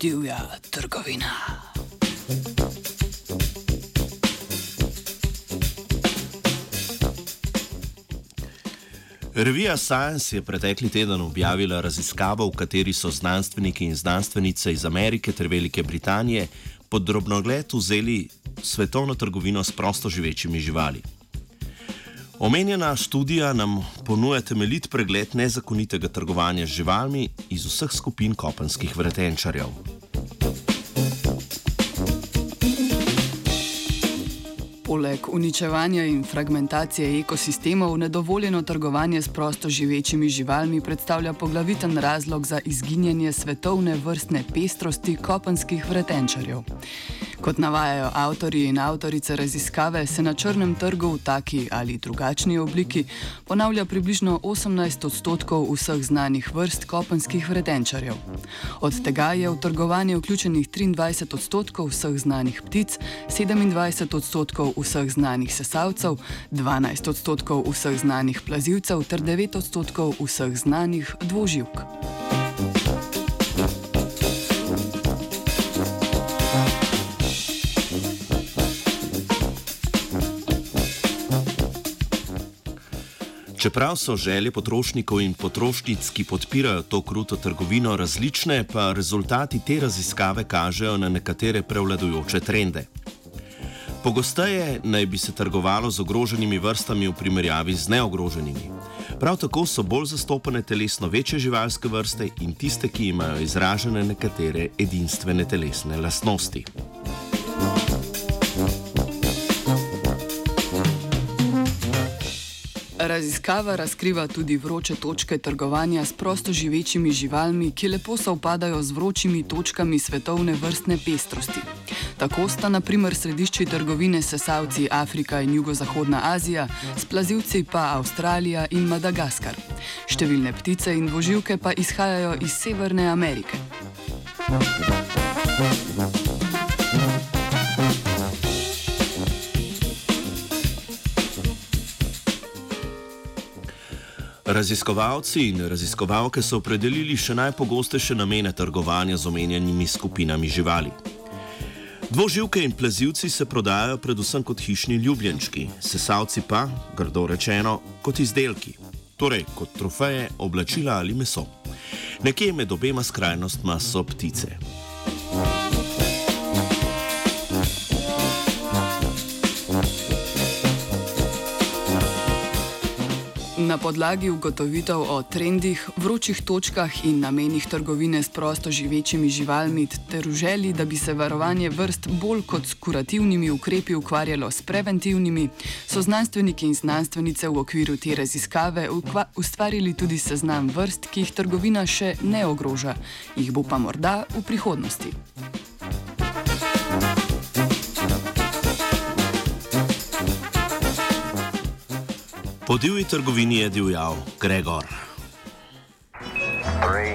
divja trgovina. Revija Science je pretekli teden objavila raziskavo, v kateri so znanstveniki in znanstvenice iz Amerike ter Velike Britanije pod drobnogled vzeli svetovno trgovino s prosto živečimi živali. Omenjena študija nam ponuja temeljit pregled nezakonitega trgovanja z živalmi iz vseh skupin kopenskih vretenčarjev. Poleg uničevanja in fragmentacije ekosistemov, nedovoljeno trgovanje s prosto živečimi živalmi predstavlja poglaviten razlog za izginjanje svetovne vrstne pestrosti kopenskih vretenčarjev. Kot navajajo avtori in avtorice raziskave, se na črnem trgu v taki ali drugačni obliki ponavlja približno 18 odstotkov vseh znanih vrst kopenskih vretenčarjev. Od tega je v trgovanje vključenih 23 odstotkov vseh znanih ptic, 27 odstotkov vseh znanih sesalcev, 12 odstotkov vseh znanih plazilcev ter 9 odstotkov vseh znanih dvoživk. Čeprav so želje potrošnikov in potrošnic, ki podpirajo to kruto trgovino, različne, pa rezultati te raziskave kažejo na nekatere prevladujoče trende. Pogosteje naj bi se trgovalo z ogroženimi vrstami v primerjavi z neogroženimi. Prav tako so bolj zastopane telesno večje živalske vrste in tiste, ki imajo izražene nekatere edinstvene telesne lastnosti. Raziskava razkriva tudi vroče točke trgovanja s prosto živečimi živalmi, ki lepo sovpadajo z vročimi točkami svetovne vrstne pestrosti. Tako sta na primer središči trgovine sesalci Afrika in jugozahodna Azija, s plazilci pa Avstralija in Madagaskar. Številne ptice in voživke pa izhajajo iz Severne Amerike. Thank you. Raziskovalci in raziskovalke so opredelili še najpogostejše namene trgovanja z omenjenimi skupinami živali. Dvoživke in plezivci se prodajajo predvsem kot hišni ljubljenčki, sesalci pa, grdo rečeno, kot izdelki, torej kot trofeje, oblačila ali meso. Nekje med obema skrajnostma so ptice. Na podlagi ugotovitev o trendih, vročih točkah in namenih trgovine s prosto živečimi živalmi ter v želji, da bi se varovanje vrst bolj kot s kurativnimi ukrepi ukvarjalo s preventivnimi, so znanstveniki in znanstvenice v okviru te raziskave ustvarili tudi seznam vrst, ki jih trgovina še ne ogroža, jih bo pa morda v prihodnosti. Po divji trgovini je divjal Gregor. Three,